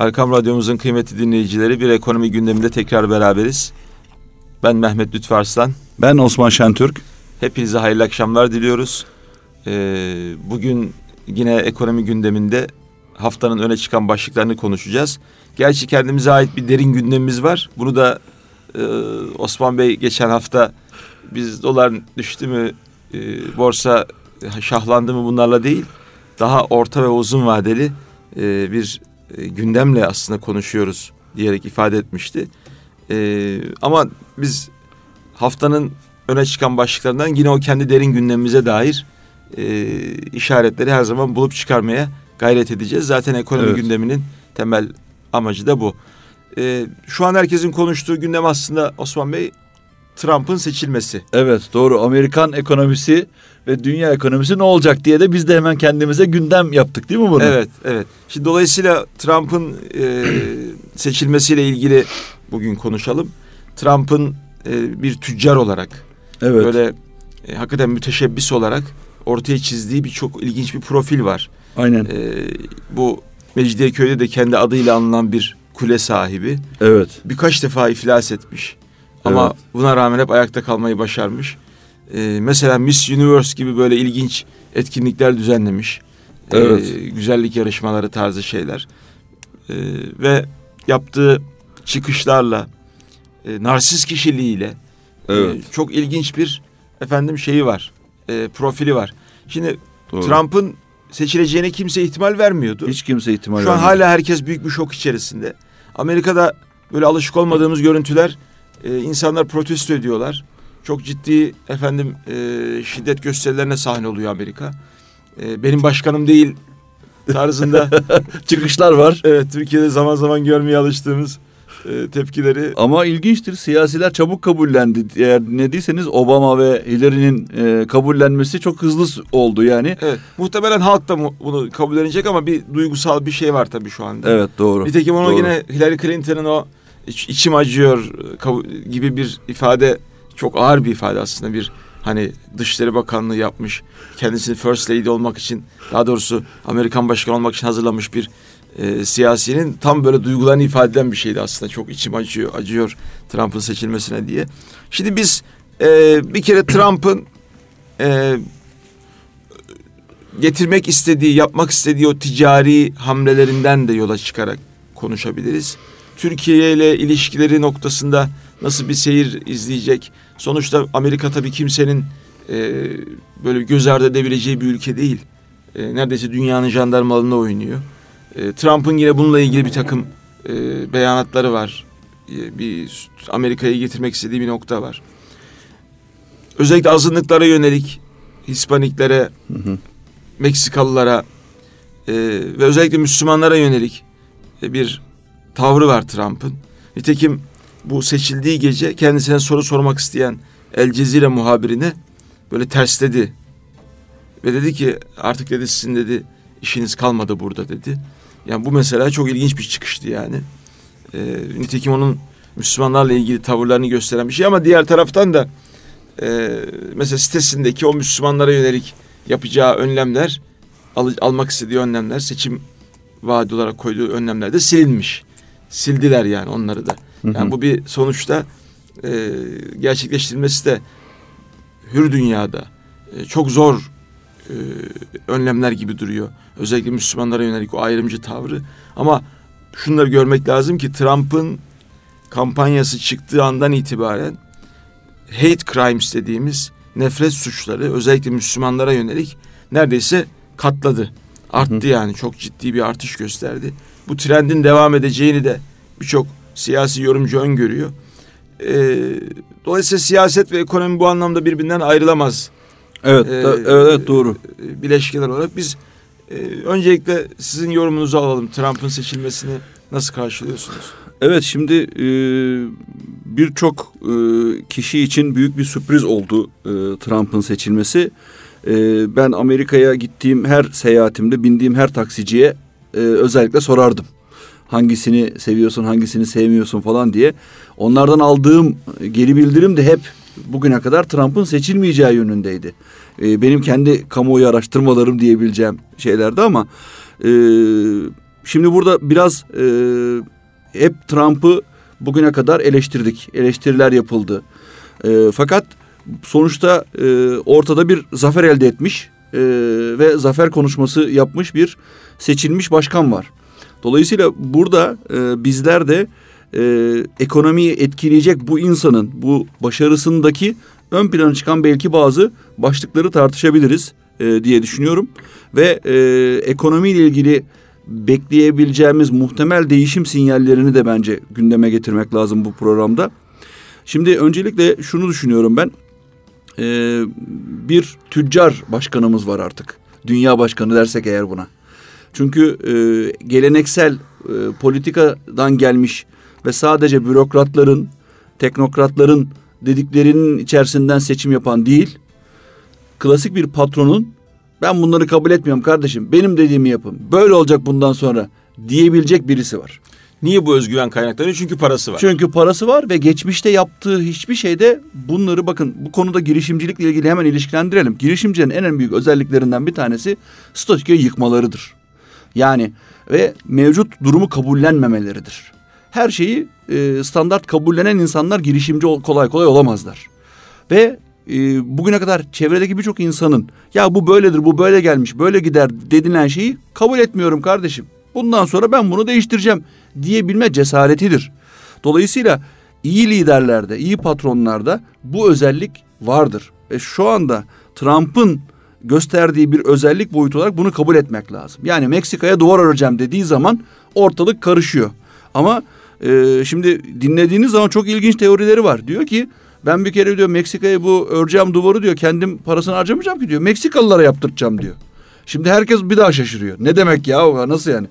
Erkam Radyomuzun kıymetli dinleyicileri bir ekonomi gündeminde tekrar beraberiz. Ben Mehmet Lütfü Arslan. Ben Osman Şentürk. Hepinize hayırlı akşamlar diliyoruz. Ee, bugün yine ekonomi gündeminde haftanın öne çıkan başlıklarını konuşacağız. Gerçi kendimize ait bir derin gündemimiz var. Bunu da e, Osman Bey geçen hafta biz dolar düştü mü, e, borsa şahlandı mı bunlarla değil. Daha orta ve uzun vadeli e, bir e, gündemle aslında konuşuyoruz diyerek ifade etmişti. E, ama biz haftanın öne çıkan başlıklarından yine o kendi derin gündemimize dair e, işaretleri her zaman bulup çıkarmaya gayret edeceğiz. Zaten ekonomi evet. gündeminin temel amacı da bu. E, şu an herkesin konuştuğu gündem aslında Osman Bey Trump'ın seçilmesi. Evet doğru Amerikan ekonomisi ve dünya ekonomisi ne olacak diye de biz de hemen kendimize gündem yaptık değil mi bunu? Evet evet. Şimdi dolayısıyla Trump'ın e, seçilmesiyle ilgili bugün konuşalım. Trump'ın e, bir tüccar olarak evet. böyle e, hakikaten müteşebbis olarak ortaya çizdiği bir çok ilginç bir profil var. Aynen. E, bu Mecidiyeköy'de de kendi adıyla anılan bir kule sahibi. Evet. Birkaç defa iflas etmiş. Ama evet. buna rağmen hep ayakta kalmayı başarmış. Ee, mesela Miss Universe gibi böyle ilginç etkinlikler düzenlemiş. Ee, evet. Ee, güzellik yarışmaları tarzı şeyler. Ee, ve yaptığı çıkışlarla, e, narsist kişiliğiyle e, evet. e, çok ilginç bir efendim şeyi var. E, profili var. Şimdi. Trump'ın seçileceğine kimse ihtimal vermiyordu. Hiç kimse ihtimal Şu an hala herkes büyük bir şok içerisinde. Amerika'da böyle alışık olmadığımız görüntüler e, insanlar protesto ediyorlar. Çok ciddi efendim e, şiddet gösterilerine sahne oluyor Amerika. E, benim başkanım değil tarzında çıkışlar var. Evet Türkiye'de zaman zaman görmeye alıştığımız e, tepkileri. Ama ilginçtir siyasiler çabuk kabullendi. Eğer ne diyseniz Obama ve Hillary'nin e, kabullenmesi çok hızlı oldu yani. Evet muhtemelen halk da bunu kabullenecek ama bir duygusal bir şey var tabii şu anda. Evet doğru. Nitekim onu doğru. yine Hillary Clinton'ın o iç, içim acıyor gibi bir ifade çok ağır bir ifade aslında bir hani Dışişleri Bakanlığı yapmış kendisini First Lady olmak için daha doğrusu Amerikan Başkanı olmak için hazırlamış bir e, siyasinin tam böyle duygularını ifade eden bir şeydi aslında çok içim acıyor acıyor Trump'ın seçilmesine diye. Şimdi biz e, bir kere Trump'ın e, getirmek istediği yapmak istediği o ticari hamlelerinden de yola çıkarak konuşabiliriz. Türkiye ile ilişkileri noktasında nasıl bir seyir izleyecek? Sonuçta Amerika tabii kimsenin e, böyle göz ardı edebileceği bir ülke değil. E, neredeyse dünyanın jandarmalığında oynuyor. E, Trump'ın yine bununla ilgili bir takım e, beyanatları var. E, bir Amerika'yı getirmek istediği bir nokta var. Özellikle azınlıklara yönelik Hispaniklere, hı hı. Meksikalılara e, ve özellikle Müslümanlara yönelik e, bir tavrı var Trump'ın. Nitekim bu seçildiği gece kendisine soru sormak isteyen El Cezire muhabirine böyle tersledi. Ve dedi ki artık dedi sizin dedi işiniz kalmadı burada dedi. Yani bu mesela çok ilginç bir çıkıştı yani. Ee, nitekim onun Müslümanlarla ilgili tavırlarını gösteren bir şey ama diğer taraftan da e, mesela sitesindeki o Müslümanlara yönelik yapacağı önlemler al, almak istediği önlemler seçim vaadi olarak koyduğu önlemler de silinmiş sildiler yani onları da. Yani bu bir sonuçta e, gerçekleştirilmesi de hür dünyada e, çok zor e, önlemler gibi duruyor. Özellikle Müslümanlara yönelik o ayrımcı tavrı. Ama şunları görmek lazım ki Trump'ın kampanyası çıktığı andan itibaren hate crimes dediğimiz nefret suçları özellikle Müslümanlara yönelik neredeyse katladı. Arttı yani çok ciddi bir artış gösterdi bu trendin devam edeceğini de birçok siyasi yorumcu öngörüyor. E, dolayısıyla siyaset ve ekonomi bu anlamda birbirinden ayrılamaz. Evet, e, da, evet doğru. E, bileşkeler olarak biz e, öncelikle sizin yorumunuzu alalım. Trump'ın seçilmesini nasıl karşılıyorsunuz? Evet şimdi e, birçok e, kişi için büyük bir sürpriz oldu e, Trump'ın seçilmesi. E, ben Amerika'ya gittiğim her seyahatimde bindiğim her taksiciye e, özellikle sorardım. Hangisini seviyorsun, hangisini sevmiyorsun falan diye. Onlardan aldığım geri bildirim de hep bugüne kadar Trump'ın seçilmeyeceği yönündeydi. E, benim kendi kamuoyu araştırmalarım diyebileceğim şeylerdi ama e, şimdi burada biraz e, hep Trump'ı bugüne kadar eleştirdik. Eleştiriler yapıldı. E, fakat sonuçta e, ortada bir zafer elde etmiş e, ve zafer konuşması yapmış bir seçilmiş başkan var. Dolayısıyla burada e, bizler de e, ekonomiyi etkileyecek bu insanın bu başarısındaki ön plana çıkan belki bazı başlıkları tartışabiliriz e, diye düşünüyorum. Ve e, ekonomiyle ilgili bekleyebileceğimiz muhtemel değişim sinyallerini de bence gündeme getirmek lazım bu programda. Şimdi öncelikle şunu düşünüyorum ben. Ee, bir tüccar başkanımız var artık. Dünya başkanı dersek eğer buna. Çünkü e, geleneksel e, politikadan gelmiş ve sadece bürokratların, teknokratların dediklerinin içerisinden seçim yapan değil, klasik bir patronun ben bunları kabul etmiyorum kardeşim, benim dediğimi yapın, böyle olacak bundan sonra diyebilecek birisi var. Niye bu özgüven kaynaklanıyor? Çünkü parası var. Çünkü parası var ve geçmişte yaptığı hiçbir şeyde bunları bakın bu konuda girişimcilikle ilgili hemen ilişkilendirelim. Girişimcinin en büyük özelliklerinden bir tanesi statükoyu yıkmalarıdır. Yani ve mevcut durumu kabullenmemeleridir. Her şeyi e, standart kabullenen insanlar girişimci kolay kolay olamazlar. Ve e, bugüne kadar çevredeki birçok insanın ya bu böyledir, bu böyle gelmiş, böyle gider dedilen şeyi kabul etmiyorum kardeşim. Bundan sonra ben bunu değiştireceğim diyebilme cesaretidir. Dolayısıyla iyi liderlerde, iyi patronlarda bu özellik vardır. Ve şu anda Trump'ın gösterdiği bir özellik boyutu olarak bunu kabul etmek lazım. Yani Meksika'ya duvar öreceğim dediği zaman ortalık karışıyor. Ama e, şimdi dinlediğiniz zaman çok ilginç teorileri var. Diyor ki ben bir kere diyor Meksika'ya bu öreceğim duvarı diyor kendim parasını harcamayacağım ki diyor. Meksikalılara yaptıracağım diyor. Şimdi herkes bir daha şaşırıyor. Ne demek ya nasıl yani?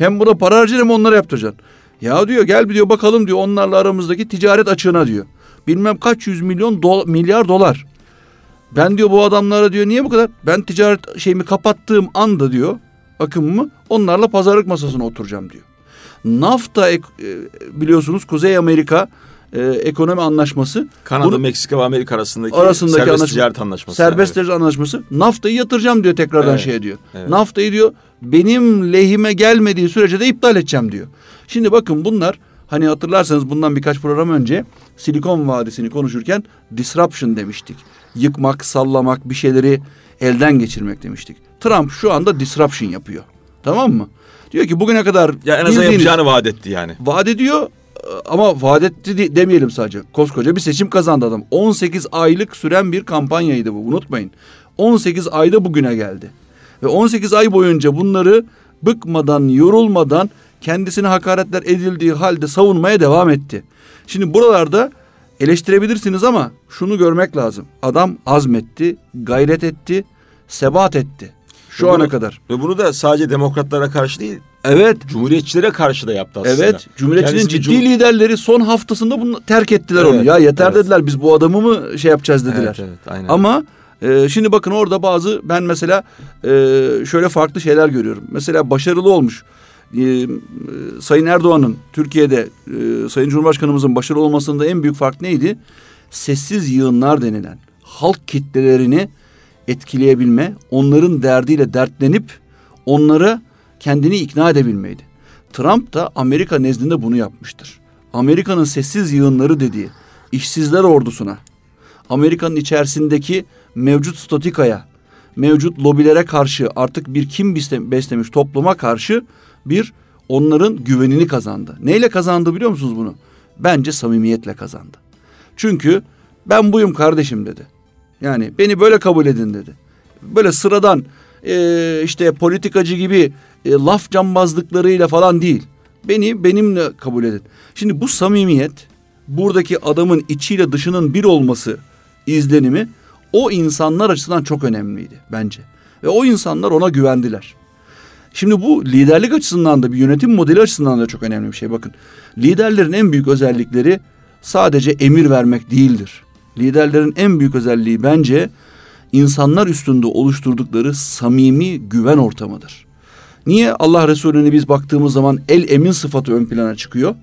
Hem buna para harcayacaksın hem onlara yaptıracaksın. Ya diyor gel bir diyor bakalım diyor onlarla aramızdaki ticaret açığına diyor. Bilmem kaç yüz milyon dola, milyar dolar. Ben diyor bu adamlara diyor niye bu kadar? Ben ticaret şeyimi kapattığım anda diyor akımımı onlarla pazarlık masasına oturacağım diyor. NAFTA e, biliyorsunuz Kuzey Amerika e, ekonomi anlaşması. Kanada, bunu, Meksika ve Amerika arasındaki, arasındaki serbest anlaşma, ticaret anlaşması. Serbest ticaret evet. anlaşması. NAFTA'yı yatıracağım diyor tekrardan evet, şeye diyor. Evet. NAFTA'yı diyor benim lehime gelmediği sürece de iptal edeceğim diyor. Şimdi bakın bunlar hani hatırlarsanız bundan birkaç program önce Silikon Vadisi'ni konuşurken disruption demiştik. Yıkmak, sallamak, bir şeyleri elden geçirmek demiştik. Trump şu anda disruption yapıyor. Tamam mı? Diyor ki bugüne kadar... Ya en azından yapacağını vaat etti yani. Vaat ediyor ama vaat etti demeyelim sadece. Koskoca bir seçim kazandı adam. 18 aylık süren bir kampanyaydı bu unutmayın. 18 ayda bugüne geldi. Ve 18 ay boyunca bunları bıkmadan, yorulmadan kendisine hakaretler edildiği halde savunmaya devam etti. Şimdi buralarda eleştirebilirsiniz ama şunu görmek lazım. Adam azmetti, gayret etti, sebat etti. Şu ve ana bunu, kadar. Ve bunu da sadece demokratlara karşı değil, Evet. Cumhuriyetçilere karşı da yaptı aslında. Evet. Cumhuriyetçinin ciddi cum liderleri son haftasında bunu terk ettiler evet, onu. Ya yeter evet. dediler biz bu adamı mı şey yapacağız dediler. Evet, evet, aynen. Ama e, şimdi bakın orada bazı ben mesela e, şöyle farklı şeyler görüyorum. Mesela başarılı olmuş. E, Sayın Erdoğan'ın Türkiye'de e, Sayın Cumhurbaşkanımızın başarılı olmasında en büyük fark neydi? Sessiz yığınlar denilen halk kitlelerini etkileyebilme, onların derdiyle dertlenip onları kendini ikna edebilmeydi. Trump da Amerika nezdinde bunu yapmıştır. Amerika'nın sessiz yığınları dediği işsizler ordusuna, Amerika'nın içerisindeki mevcut statikaya, mevcut lobilere karşı artık bir kim beslemiş topluma karşı bir onların güvenini kazandı. Neyle kazandı biliyor musunuz bunu? Bence samimiyetle kazandı. Çünkü ben buyum kardeşim dedi. Yani beni böyle kabul edin dedi. Böyle sıradan e, işte politikacı gibi e, laf cambazlıklarıyla falan değil. Beni benimle kabul edin. Şimdi bu samimiyet buradaki adamın içiyle dışının bir olması izlenimi o insanlar açısından çok önemliydi bence. Ve o insanlar ona güvendiler. Şimdi bu liderlik açısından da bir yönetim modeli açısından da çok önemli bir şey. Bakın liderlerin en büyük özellikleri sadece emir vermek değildir. Liderlerin en büyük özelliği bence insanlar üstünde oluşturdukları samimi güven ortamıdır. Niye Allah Resulü'ne biz baktığımız zaman el emin sıfatı ön plana çıkıyor?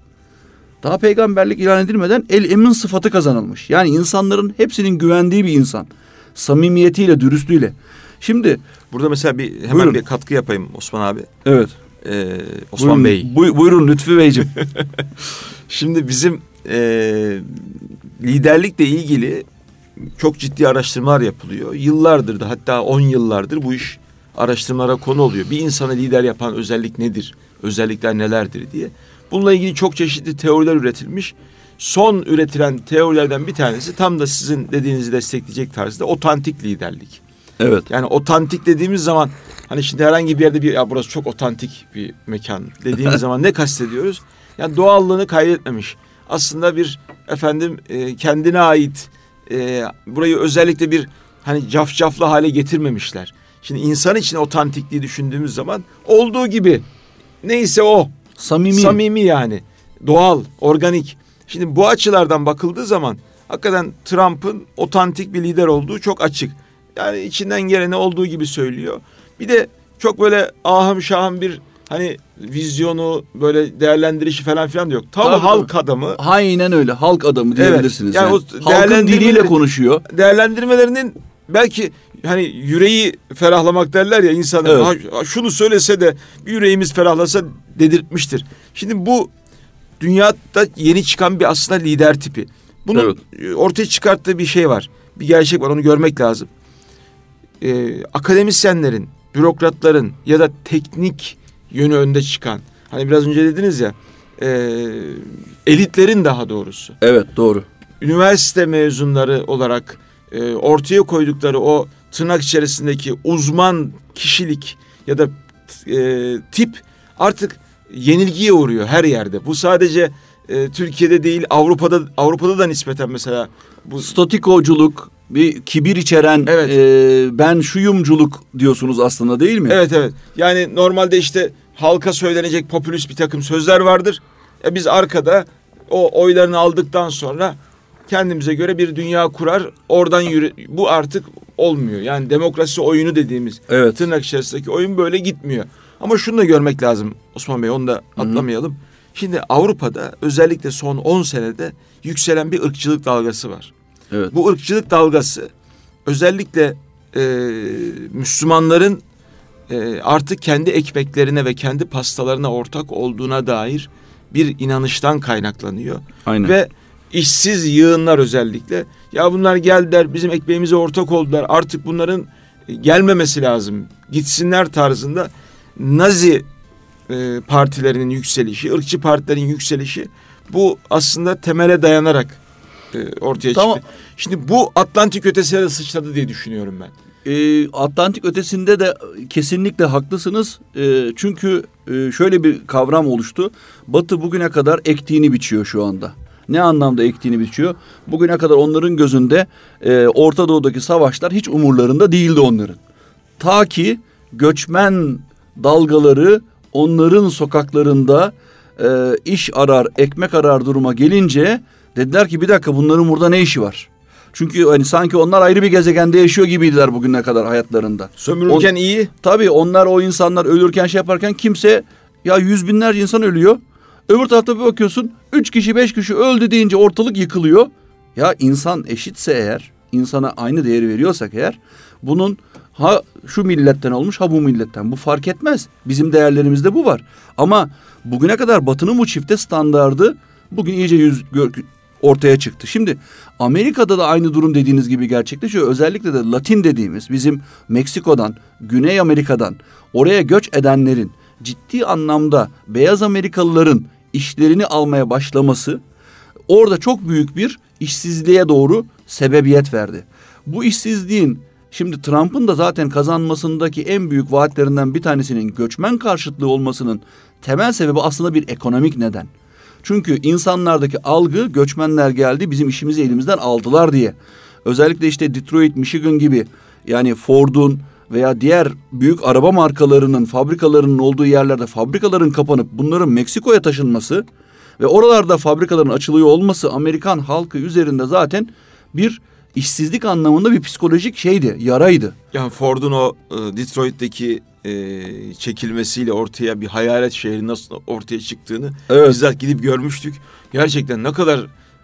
Daha peygamberlik ilan edilmeden el emin sıfatı kazanılmış. Yani insanların hepsinin güvendiği bir insan. Samimiyetiyle, dürüstlüğüyle. Şimdi burada mesela bir hemen Buyurun. bir katkı yapayım Osman abi. Evet. e, Osman buyurun, Bey. buy- buyurun Lütfü Beyciğim. Şimdi bizim e, liderlikle ilgili çok ciddi araştırmalar yapılıyor. Yıllardır da hatta 10 yıllardır bu iş araştırmalara konu oluyor. Bir insanı lider yapan özellik nedir? Özellikler nelerdir diye. Bununla ilgili çok çeşitli teoriler üretilmiş. Son üretilen teorilerden bir tanesi tam da sizin dediğinizi destekleyecek tarzda otantik liderlik. evet. Yani otantik dediğimiz zaman hani şimdi herhangi bir yerde bir ya burası çok otantik bir mekan dediğimiz zaman ne kastediyoruz? Yani doğallığını kaybetmemiş. Aslında bir efendim e, kendine ait e, burayı özellikle bir hani cafcaflı hale getirmemişler. Şimdi insan için otantikliği düşündüğümüz zaman olduğu gibi neyse o Samimi. samimi yani doğal, organik. Şimdi bu açılardan bakıldığı zaman hakikaten Trump'ın otantik bir lider olduğu çok açık. Yani içinden geleni olduğu gibi söylüyor. Bir de çok böyle ahım şahım bir hani vizyonu böyle değerlendirişi falan filan da yok. Tam Tabii, halk adamı. Aynen öyle. Halk adamı Evet. diyebilirsiniz. Yani Yani, o Halkın diliyle konuşuyor. Değerlendirmelerinin belki hani yüreği ferahlamak derler ya insanlar. Evet. "Ha, şunu söylese de yüreğimiz ferahlasa dedirtmiştir. Şimdi bu dünyada yeni çıkan bir aslında lider tipi. Bunun ortaya çıkarttığı bir şey var. Bir gerçek var onu görmek lazım. Ee, akademisyenlerin, bürokratların ya da teknik yönü önde çıkan. Hani biraz önce dediniz ya e, elitlerin daha doğrusu Evet doğru. üniversite mezunları olarak e, ortaya koydukları o tırnak içerisindeki uzman kişilik ya da e, tip artık yenilgiye uğruyor her yerde. Bu sadece e, Türkiye'de değil Avrupa'da Avrupa'da da nispeten mesela bu Statikoculuk, bir kibir içeren Evet. e, ben şuyumculuk diyorsunuz aslında değil mi? Evet evet. Yani normalde işte halka söylenecek popülist bir takım sözler vardır. E biz arkada o oylarını aldıktan sonra kendimize göre bir dünya kurar. Oradan yürü. Bu artık olmuyor. Yani demokrasi oyunu dediğimiz Evet. tırnak içerisindeki oyun böyle gitmiyor. Ama şunu da görmek lazım Osman Bey onu da atlamayalım. Şimdi Avrupa'da özellikle son 10 senede yükselen bir ırkçılık dalgası var. Evet. Bu ırkçılık dalgası özellikle e, Müslümanların e, artık kendi ekmeklerine ve kendi pastalarına ortak olduğuna dair bir inanıştan kaynaklanıyor. Aynen. Ve işsiz yığınlar özellikle ya bunlar geldiler bizim ekmeğimize ortak oldular artık bunların e, gelmemesi lazım gitsinler tarzında Nazi e, partilerinin yükselişi, ırkçı partilerin yükselişi bu aslında temele dayanarak ortaya Tamam. çıktı. Şimdi bu Atlantik ötesine de sıçradı diye düşünüyorum ben. E, Atlantik ötesinde de kesinlikle haklısınız. E, çünkü e, şöyle bir kavram oluştu. Batı bugüne kadar ektiğini biçiyor şu anda. Ne anlamda ektiğini biçiyor? Bugüne kadar onların gözünde e, Orta Doğu'daki savaşlar hiç umurlarında değildi onların. Ta ki göçmen dalgaları onların sokaklarında e, iş arar, ekmek arar duruma gelince dediler ki bir dakika bunların burada ne işi var? Çünkü hani sanki onlar ayrı bir gezegende yaşıyor gibiydiler bugüne kadar hayatlarında. Sömürürken iyi, Tabii onlar o insanlar ölürken şey yaparken kimse ya yüz binlerce insan ölüyor. Öbür tarafta bir bakıyorsun üç kişi beş kişi öldü deyince ortalık yıkılıyor. Ya insan eşitse eğer insana aynı değeri veriyorsak eğer bunun ha şu milletten olmuş ha bu milletten bu fark etmez. Bizim değerlerimizde bu var. Ama bugüne kadar batının bu çifte standardı bugün iyice yüz gör- ortaya çıktı. Şimdi Amerika'da da aynı durum dediğiniz gibi gerçekleşiyor. Özellikle de Latin dediğimiz bizim Meksiko'dan, Güney Amerika'dan oraya göç edenlerin ciddi anlamda beyaz Amerikalıların işlerini almaya başlaması orada çok büyük bir işsizliğe doğru sebebiyet verdi. Bu işsizliğin şimdi Trump'ın da zaten kazanmasındaki en büyük vaatlerinden bir tanesinin göçmen karşıtlığı olmasının temel sebebi aslında bir ekonomik neden. Çünkü insanlardaki algı göçmenler geldi bizim işimizi elimizden aldılar diye. Özellikle işte Detroit, Michigan gibi yani Ford'un veya diğer büyük araba markalarının fabrikalarının olduğu yerlerde fabrikaların kapanıp bunların Meksiko'ya taşınması ve oralarda fabrikaların açılıyor olması Amerikan halkı üzerinde zaten bir işsizlik anlamında bir psikolojik şeydi, yaraydı. yani Ford'un o e, Detroit'teki e, çekilmesiyle ortaya bir hayalet şehri nasıl ortaya çıktığını Evet. bizzat gidip görmüştük. Gerçekten ne kadar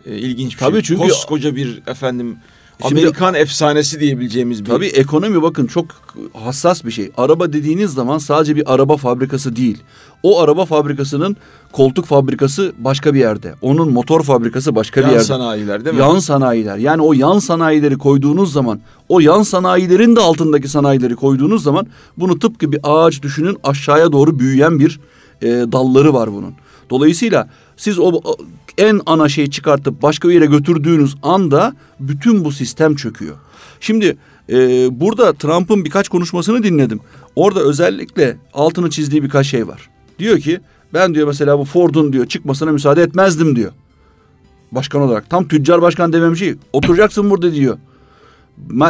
e, ilginç bir Tabii şey. çünkü- Koskoca bir efendim Şimdi, Amerikan efsanesi diyebileceğimiz bir... Tabii ekonomi bakın çok hassas bir şey. Araba dediğiniz zaman sadece bir araba fabrikası değil. O araba fabrikasının koltuk fabrikası başka bir yerde. Onun motor fabrikası başka yan bir yerde. sanayiler değil mi? Yan sanayiler. Yani o yan sanayileri koyduğunuz zaman, o yan sanayilerin de altındaki sanayileri koyduğunuz zaman bunu tıpkı bir ağaç düşünün aşağıya doğru büyüyen bir e, dalları var bunun. Dolayısıyla siz o en ana şeyi çıkartıp başka bir yere götürdüğünüz anda bütün bu sistem çöküyor. Şimdi e, burada Trump'ın birkaç konuşmasını dinledim. Orada özellikle altını çizdiği birkaç şey var. Diyor ki ben diyor mesela bu Ford'un diyor çıkmasına müsaade etmezdim diyor. Başkan olarak. Tam tüccar başkan dememiş şey. Oturacaksın burada diyor.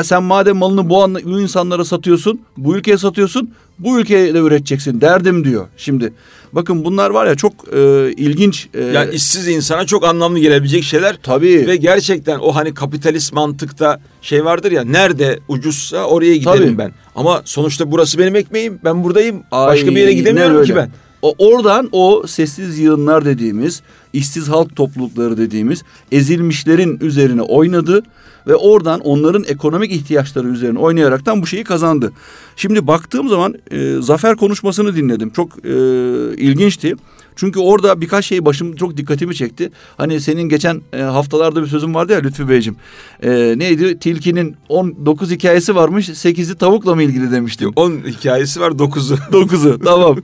Sen madem malını bu, an, bu insanlara satıyorsun, bu ülkeye satıyorsun, bu ülkeye de üreteceksin derdim diyor. Şimdi bakın bunlar var ya çok e, ilginç. E, yani işsiz insana çok anlamlı gelebilecek şeyler. Tabii. Ve gerçekten o hani kapitalist mantıkta şey vardır ya nerede ucuzsa oraya giderim Tabii. ben. Ama sonuçta burası benim ekmeğim. Ben buradayım. Ay, Başka bir yere gidemiyorum ki ben. O, oradan o sessiz yığınlar dediğimiz, işsiz halk toplulukları dediğimiz ezilmişlerin üzerine oynadı ve oradan onların ekonomik ihtiyaçları üzerine oynayaraktan bu şeyi kazandı. Şimdi baktığım zaman e, Zafer konuşmasını dinledim. Çok e, ilginçti. Çünkü orada birkaç şey başım çok dikkatimi çekti. Hani senin geçen e, haftalarda bir sözüm vardı ya Lütfü Beyciğim. E, neydi? Tilkinin 19 hikayesi varmış. 8'i tavukla mı ilgili demiştim. 10 hikayesi var 9'u. 9'u tamam.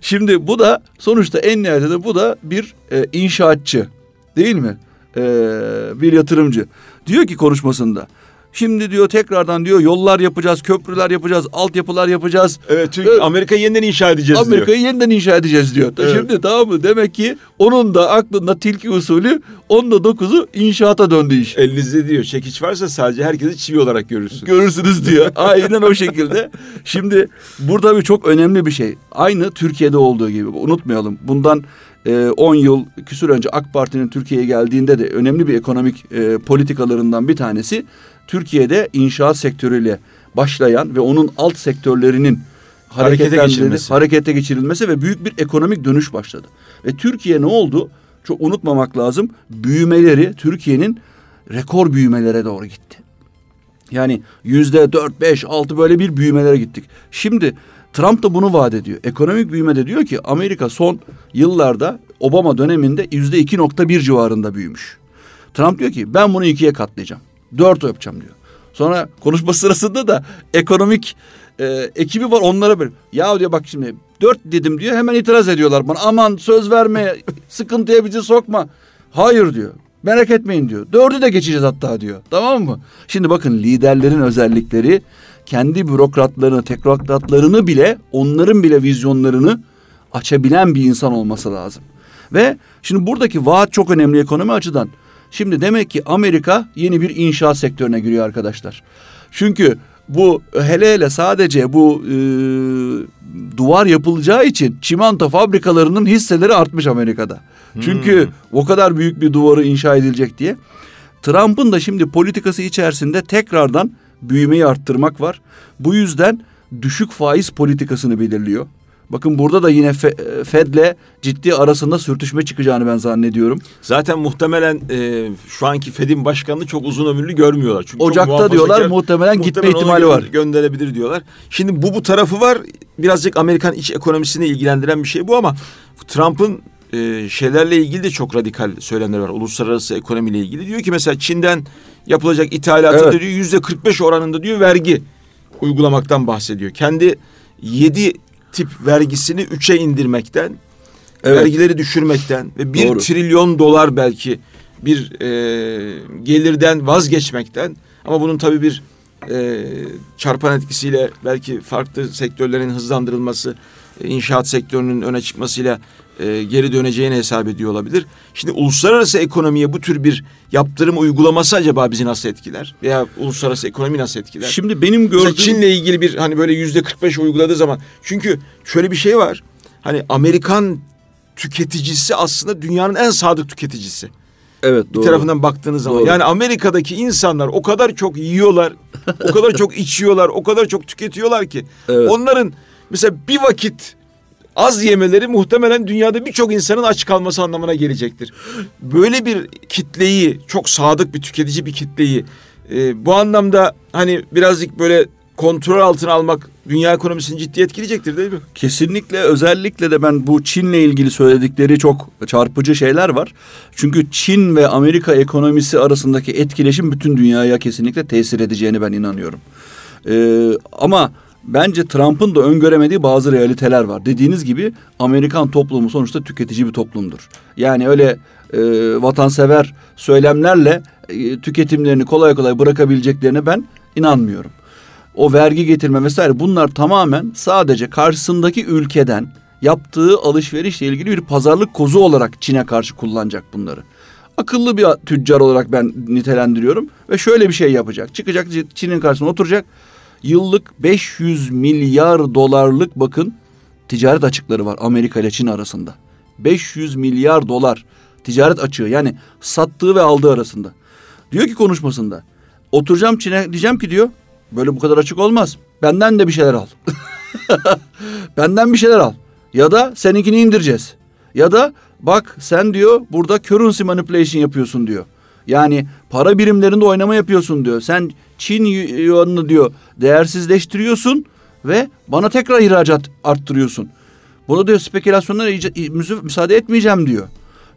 Şimdi bu da sonuçta en nihayetinde bu da bir e, inşaatçı değil mi? E, bir yatırımcı. Diyor ki konuşmasında. Şimdi diyor tekrardan diyor yollar yapacağız, köprüler yapacağız, altyapılar yapacağız. Evet, Türk, evet. Amerika'yı yeniden inşa edeceğiz Amerika'yı diyor. Amerika'yı yeniden inşa edeceğiz diyor. Evet. Şimdi tamam mı? Demek ki onun da aklında tilki usulü onda dokuzu inşaata döndü iş. Elinizde diyor çekiç varsa sadece herkesi çivi olarak görürsünüz. Görürsünüz diyor. Aynen o şekilde. Şimdi burada bir çok önemli bir şey. Aynı Türkiye'de olduğu gibi unutmayalım. Bundan 10 yıl küsür önce AK Parti'nin Türkiye'ye geldiğinde de önemli bir ekonomik e, politikalarından bir tanesi Türkiye'de inşaat sektörüyle başlayan ve onun alt sektörlerinin harekete geçirilmesi. harekete geçirilmesi ve büyük bir ekonomik dönüş başladı. Ve Türkiye ne oldu? Çok unutmamak lazım. Büyümeleri Türkiye'nin rekor büyümelere doğru gitti. Yani yüzde dört, beş, altı böyle bir büyümelere gittik. Şimdi Trump da bunu vaat ediyor. Ekonomik büyümede diyor ki Amerika son yıllarda Obama döneminde yüzde iki nokta bir civarında büyümüş. Trump diyor ki ben bunu ikiye katlayacağım. Dört yapacağım diyor. Sonra konuşma sırasında da ekonomik e, ekibi var onlara böyle. Ya diyor bak şimdi dört dedim diyor hemen itiraz ediyorlar bana. Aman söz verme sıkıntıya bizi sokma. Hayır diyor. Merak etmeyin diyor. Dördü de geçeceğiz hatta diyor. Tamam mı? Şimdi bakın liderlerin özellikleri kendi bürokratlarını, teknokratlarını bile onların bile vizyonlarını açabilen bir insan olması lazım. Ve şimdi buradaki vaat çok önemli ekonomi açıdan. Şimdi demek ki Amerika yeni bir inşaat sektörüne giriyor arkadaşlar. Çünkü bu hele hele sadece bu e, duvar yapılacağı için çimento fabrikalarının hisseleri artmış Amerika'da. Çünkü hmm. o kadar büyük bir duvarı inşa edilecek diye. Trump'ın da şimdi politikası içerisinde tekrardan büyümeyi arttırmak var. Bu yüzden düşük faiz politikasını belirliyor. Bakın burada da yine Fed'le ciddi arasında sürtüşme çıkacağını ben zannediyorum. Zaten muhtemelen e, şu anki Fed'in başkanını çok uzun ömürlü görmüyorlar. Çünkü Ocak'ta diyorlar muhtemelen, muhtemelen gitme ihtimali var. Gönderebilir diyorlar. Şimdi bu bu tarafı var. Birazcık Amerikan iç ekonomisini ilgilendiren bir şey bu ama Trump'ın e, şeylerle ilgili de çok radikal söylemler var. Uluslararası ekonomiyle ilgili. Diyor ki mesela Çin'den yapılacak ithalatı evet. diyor yüzde 45 oranında diyor vergi uygulamaktan bahsediyor. Kendi yedi tip vergisini üçe indirmekten, evet. vergileri düşürmekten ve bir Doğru. trilyon dolar belki bir e, gelirden vazgeçmekten ama bunun tabii bir e, çarpan etkisiyle belki farklı sektörlerin hızlandırılması, inşaat sektörünün öne çıkmasıyla e, geri döneceğini hesap ediyor olabilir. Şimdi uluslararası ekonomiye bu tür bir yaptırım uygulaması acaba bizi nasıl etkiler? Veya uluslararası ekonomi nasıl etkiler? Şimdi benim gördüğüm... Mesela Çin'le ilgili bir hani böyle yüzde 45 uyguladığı zaman. Çünkü şöyle bir şey var. Hani Amerikan tüketicisi aslında dünyanın en sadık tüketicisi. Evet doğru. Bir tarafından baktığınız zaman. Doğru. Yani Amerika'daki insanlar o kadar çok yiyorlar, o kadar çok içiyorlar, o kadar çok tüketiyorlar ki. Evet. Onların mesela bir vakit az yemeleri muhtemelen dünyada birçok insanın aç kalması anlamına gelecektir. Böyle bir kitleyi, çok sadık bir tüketici bir kitleyi E, bu anlamda hani birazcık böyle kontrol altına almak dünya ekonomisini ciddi etkileyecektir değil mi? Kesinlikle özellikle de ben bu Çin'le ilgili söyledikleri çok çarpıcı şeyler var. Çünkü Çin ve Amerika ekonomisi arasındaki etkileşim bütün dünyaya kesinlikle tesir edeceğini ben inanıyorum. Ee, ama bence Trump'ın da öngöremediği bazı realiteler var. Dediğiniz gibi Amerikan toplumu sonuçta tüketici bir toplumdur. Yani öyle e, vatansever söylemlerle e, tüketimlerini kolay kolay bırakabileceklerine ben inanmıyorum o vergi getirme vesaire bunlar tamamen sadece karşısındaki ülkeden yaptığı alışverişle ilgili bir pazarlık kozu olarak Çin'e karşı kullanacak bunları. Akıllı bir tüccar olarak ben nitelendiriyorum ve şöyle bir şey yapacak. Çıkacak Çin'in karşısına oturacak. Yıllık 500 milyar dolarlık bakın ticaret açıkları var Amerika ile Çin arasında. 500 milyar dolar ticaret açığı yani sattığı ve aldığı arasında. Diyor ki konuşmasında oturacağım Çin'e diyeceğim ki diyor Böyle bu kadar açık olmaz. Benden de bir şeyler al. Benden bir şeyler al. Ya da seninkini indireceğiz. Ya da bak sen diyor burada currency manipulation yapıyorsun diyor. Yani para birimlerinde oynama yapıyorsun diyor. Sen Çin yuanını diyor değersizleştiriyorsun ve bana tekrar ihracat arttırıyorsun. Buna diyor spekülasyonlara müsaade etmeyeceğim diyor.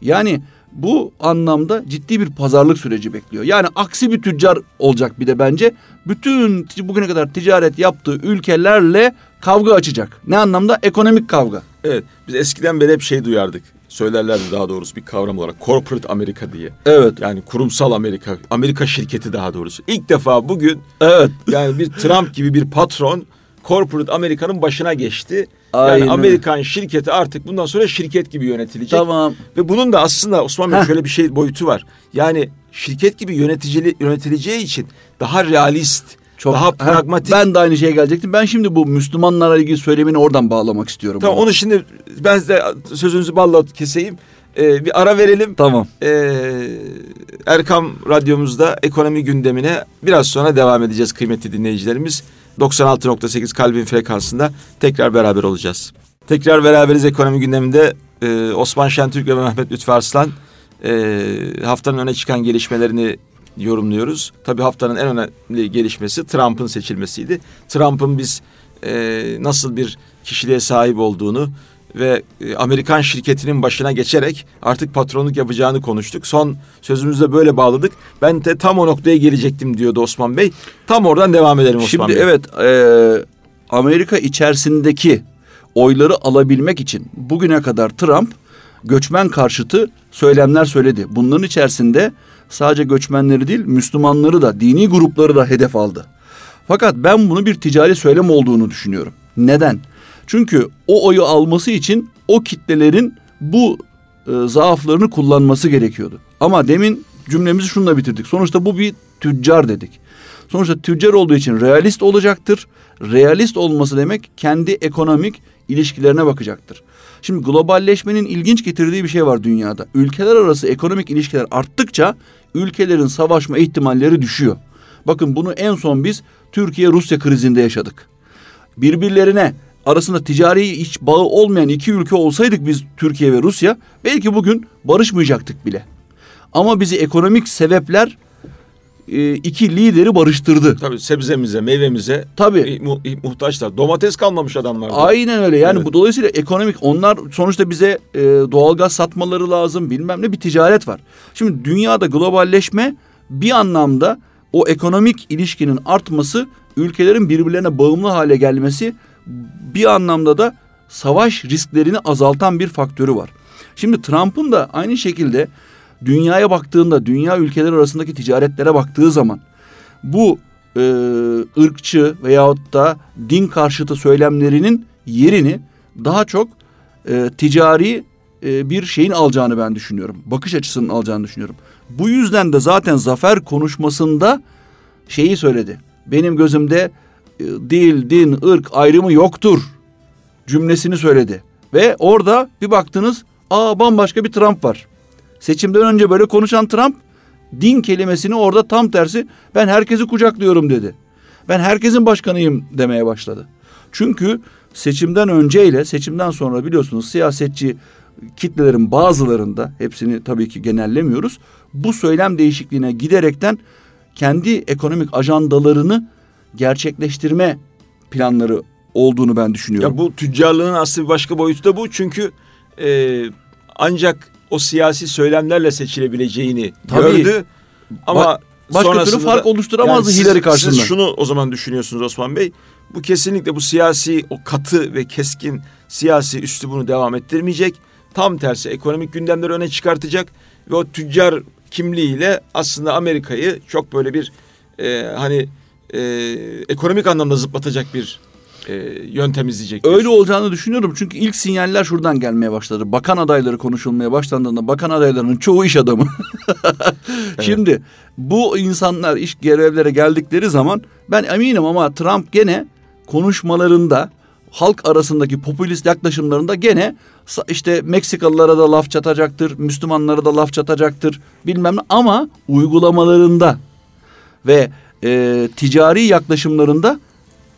Yani bu anlamda ciddi bir pazarlık süreci bekliyor. Yani aksi bir tüccar olacak bir de bence. Bütün bugüne kadar ticaret yaptığı ülkelerle kavga açacak. Ne anlamda? Ekonomik kavga. Evet. Biz eskiden beri hep şey duyardık. Söylerlerdi daha doğrusu bir kavram olarak. Corporate Amerika diye. Evet. Yani kurumsal Amerika. Amerika şirketi daha doğrusu. İlk defa bugün evet. yani bir Trump gibi bir patron Corporate Amerika'nın başına geçti. Aynen. Yani Amerikan şirketi artık bundan sonra şirket gibi yönetilecek. Tamam. Ve bunun da aslında Osman Bey şöyle bir şey boyutu var. Yani şirket gibi yöneticili, yönetileceği için daha realist, çok, daha pragmatik. Ben de aynı şeye gelecektim. Ben şimdi bu Müslümanlarla ilgili söylemini oradan bağlamak istiyorum. Tamam onu şimdi ben size sözünüzü balla keseyim. Ee, bir ara verelim. Tamam. Ee, Erkam Radyomuzda ekonomi gündemine biraz sonra devam edeceğiz kıymetli dinleyicilerimiz. 96.8 kalbin frekansında tekrar beraber olacağız. Tekrar beraberiz ekonomi gündeminde ee, Osman Şentürk ve Mehmet Lütfü Arslan e, haftanın öne çıkan gelişmelerini yorumluyoruz. Tabii haftanın en önemli gelişmesi Trump'ın seçilmesiydi. Trump'ın biz e, nasıl bir kişiliğe sahip olduğunu ve e, Amerikan şirketinin başına geçerek artık patronluk yapacağını konuştuk. Son sözümüzde böyle bağladık. Ben de tam o noktaya gelecektim diyordu Osman Bey. Tam oradan devam edelim Osman Şimdi Bey. Şimdi evet e, Amerika içerisindeki oyları alabilmek için bugüne kadar Trump göçmen karşıtı söylemler söyledi. Bunların içerisinde sadece göçmenleri değil Müslümanları da dini grupları da hedef aldı. Fakat ben bunu bir ticari söylem olduğunu düşünüyorum. Neden? Çünkü o oyu alması için o kitlelerin bu e, zaaflarını kullanması gerekiyordu. Ama demin cümlemizi şununla bitirdik. Sonuçta bu bir tüccar dedik. Sonuçta tüccar olduğu için realist olacaktır. Realist olması demek kendi ekonomik ilişkilerine bakacaktır. Şimdi globalleşmenin ilginç getirdiği bir şey var dünyada. Ülkeler arası ekonomik ilişkiler arttıkça ülkelerin savaşma ihtimalleri düşüyor. Bakın bunu en son biz Türkiye-Rusya krizinde yaşadık. Birbirlerine arasında ticari iç bağı olmayan iki ülke olsaydık biz Türkiye ve Rusya belki bugün barışmayacaktık bile. Ama bizi ekonomik sebepler e, iki lideri barıştırdı. Tabii sebzemize, meyvemize tabii mu, muhtaçlar. Domates kalmamış adamlar. Aynen öyle. Yani evet. bu dolayısıyla ekonomik onlar sonuçta bize e, doğalgaz satmaları lazım. Bilmem ne bir ticaret var. Şimdi dünyada globalleşme bir anlamda o ekonomik ilişkinin artması, ülkelerin birbirlerine bağımlı hale gelmesi bir anlamda da savaş risklerini azaltan bir faktörü var. Şimdi Trump'ın da aynı şekilde dünyaya baktığında, dünya ülkeler arasındaki ticaretlere baktığı zaman bu e, ırkçı veyahut da din karşıtı söylemlerinin yerini daha çok e, ticari e, bir şeyin alacağını ben düşünüyorum. Bakış açısının alacağını düşünüyorum. Bu yüzden de zaten zafer konuşmasında şeyi söyledi. Benim gözümde e, dil, din, ırk ayrımı yoktur cümlesini söyledi. Ve orada bir baktınız aa bambaşka bir Trump var. Seçimden önce böyle konuşan Trump din kelimesini orada tam tersi ben herkesi kucaklıyorum dedi. Ben herkesin başkanıyım demeye başladı. Çünkü seçimden önceyle seçimden sonra biliyorsunuz siyasetçi kitlelerin bazılarında hepsini tabii ki genellemiyoruz. Bu söylem değişikliğine giderekten kendi ekonomik ajandalarını gerçekleştirme planları olduğunu ben düşünüyorum. Ya bu tüccarlığın aslında bir başka boyutu da bu. Çünkü e, ancak o siyasi söylemlerle seçilebileceğini Tabii. gördü. Ama Ba- başka türlü fark oluşturamazdı siz- Hillary karşısında. Siz şunu o zaman düşünüyorsunuz Osman Bey. Bu kesinlikle bu siyasi o katı ve keskin siyasi üslubunu devam ettirmeyecek. Tam tersi ekonomik gündemleri öne çıkartacak ve o tüccar kimliğiyle aslında Amerika'yı çok böyle bir e, hani e, ekonomik anlamda zıplatacak bir e, yöntem izleyecek. Öyle olacağını düşünüyorum çünkü ilk sinyaller şuradan gelmeye başladı. Bakan adayları konuşulmaya başlandığında bakan adaylarının çoğu iş adamı. Şimdi bu insanlar iş görevlere geldikleri zaman ben eminim ama Trump gene konuşmalarında halk arasındaki popülist yaklaşımlarında gene işte Meksikalılara da laf çatacaktır, Müslümanlara da laf çatacaktır bilmem ne ama uygulamalarında ve e, ticari yaklaşımlarında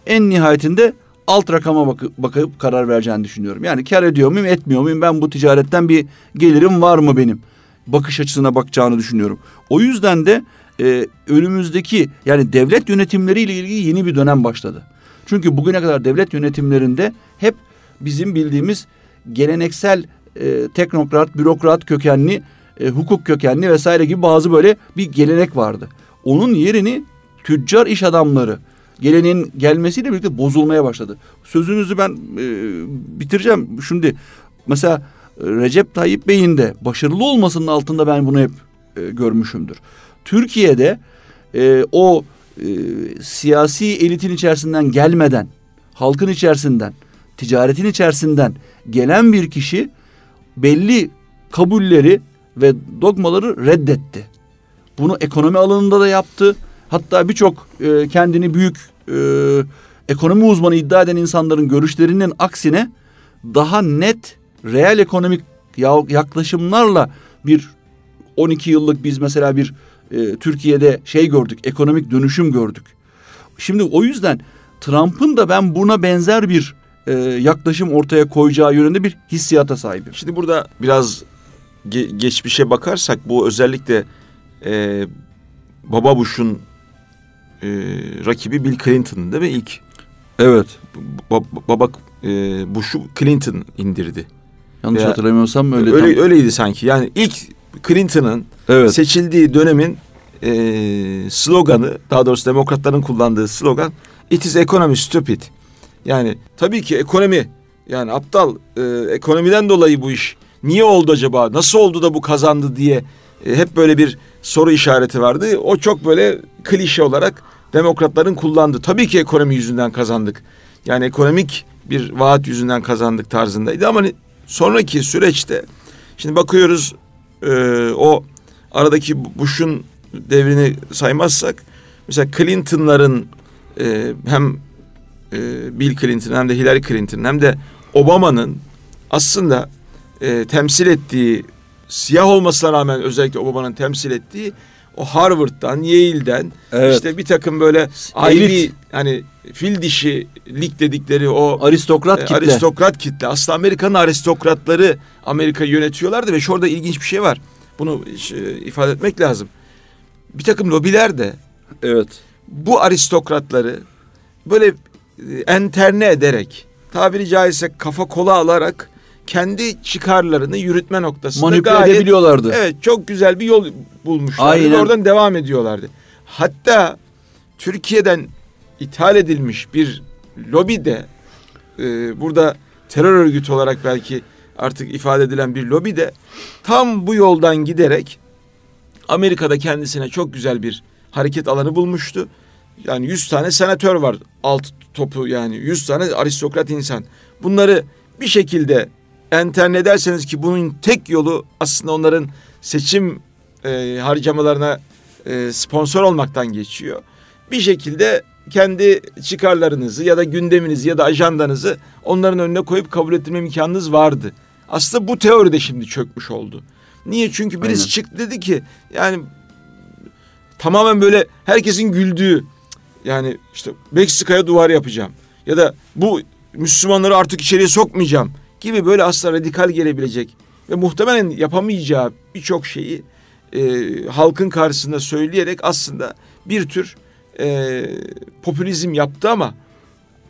en nihayetinde alt rakama bakıp, bakıp karar vereceğini düşünüyorum. Yani kar ediyor muyum etmiyor muyum ben bu ticaretten bir gelirim var mı benim bakış açısına bakacağını düşünüyorum. O yüzden de e, önümüzdeki yani devlet yönetimleriyle ilgili yeni bir dönem başladı. Çünkü bugüne kadar devlet yönetimlerinde hep bizim bildiğimiz geleneksel e, teknokrat, bürokrat kökenli, e, hukuk kökenli vesaire gibi bazı böyle bir gelenek vardı. Onun yerini tüccar iş adamları geleneğin gelmesiyle birlikte bozulmaya başladı. Sözünüzü ben e, bitireceğim. Şimdi mesela e, Recep Tayyip Bey'in de başarılı olmasının altında ben bunu hep e, görmüşümdür. Türkiye'de e, o e, siyasi elitin içerisinden gelmeden, halkın içerisinden, ticaretin içerisinden gelen bir kişi belli kabulleri ve dogmaları reddetti. Bunu ekonomi alanında da yaptı. Hatta birçok e, kendini büyük e, ekonomi uzmanı iddia eden insanların görüşlerinin aksine daha net reel ekonomik ya- yaklaşımlarla bir 12 yıllık biz mesela bir e, Türkiye'de şey gördük, ekonomik dönüşüm gördük. Şimdi o yüzden Trump'ın da ben buna benzer bir e, yaklaşım ortaya koyacağı yönünde bir hissiyata sahibim. Şimdi burada biraz ge- geçmişe bakarsak bu özellikle e, Baba Bush'un e, rakibi Bill Clinton değil mi ilk? Evet. Ba- baba e, Bush'u Clinton indirdi. Yanlış Veya- hatırlamıyorsam öyle. Öyle, tam- öyleydi sanki. Yani ilk Clinton'ın Evet. seçildiği dönemin e, sloganı, daha doğrusu demokratların kullandığı slogan It is economy stupid. Yani tabii ki ekonomi yani aptal e, ekonomiden dolayı bu iş niye oldu acaba? Nasıl oldu da bu kazandı diye e, hep böyle bir soru işareti vardı. O çok böyle klişe olarak demokratların kullandı. Tabii ki ekonomi yüzünden kazandık. Yani ekonomik bir vaat yüzünden kazandık tarzındaydı ama hani sonraki süreçte şimdi bakıyoruz e, o aradaki Bush'un devrini saymazsak mesela Clinton'ların e, hem e, Bill Clinton hem de Hillary Clinton hem de Obama'nın aslında e, temsil ettiği siyah olmasına rağmen özellikle Obama'nın temsil ettiği o Harvard'dan, Yale'den Evet. işte bir takım böyle Elit. Ivy hani fil dişi lig dedikleri o aristokrat e, kitle. aristokrat kitle. Aslında Amerika'nın aristokratları Amerika'yı yönetiyorlardı ve şurada ilginç bir şey var. Bunu e, ifade etmek lazım. Bir takım lobiler de evet. bu aristokratları böyle e, enterne ederek tabiri caizse kafa kola alarak kendi çıkarlarını yürütme noktasında Manipüle gayet edebiliyorlardı. Evet çok güzel bir yol bulmuşlar. Aynen. Ve oradan devam ediyorlardı. Hatta Türkiye'den ithal edilmiş bir lobi de e, burada terör örgütü olarak belki artık ifade edilen bir lobi de tam bu yoldan giderek Amerika'da kendisine çok güzel bir hareket alanı bulmuştu. Yani 100 tane senatör var alt topu yani 100 tane aristokrat insan. Bunları bir şekilde enterne ederseniz ki bunun tek yolu aslında onların seçim e, harcamalarına e, sponsor olmaktan geçiyor. Bir şekilde kendi çıkarlarınızı ya da gündeminizi ya da ajandanızı onların önüne koyup kabul ettirme imkanınız vardı. Aslında bu teori de şimdi çökmüş oldu. Niye? Çünkü birisi Aynen. çıktı dedi ki yani tamamen böyle herkesin güldüğü yani işte Meksika'ya duvar yapacağım ya da bu Müslümanları artık içeriye sokmayacağım gibi böyle aslında radikal gelebilecek ve muhtemelen yapamayacağı birçok şeyi e, halkın karşısında söyleyerek aslında bir tür e, popülizm yaptı ama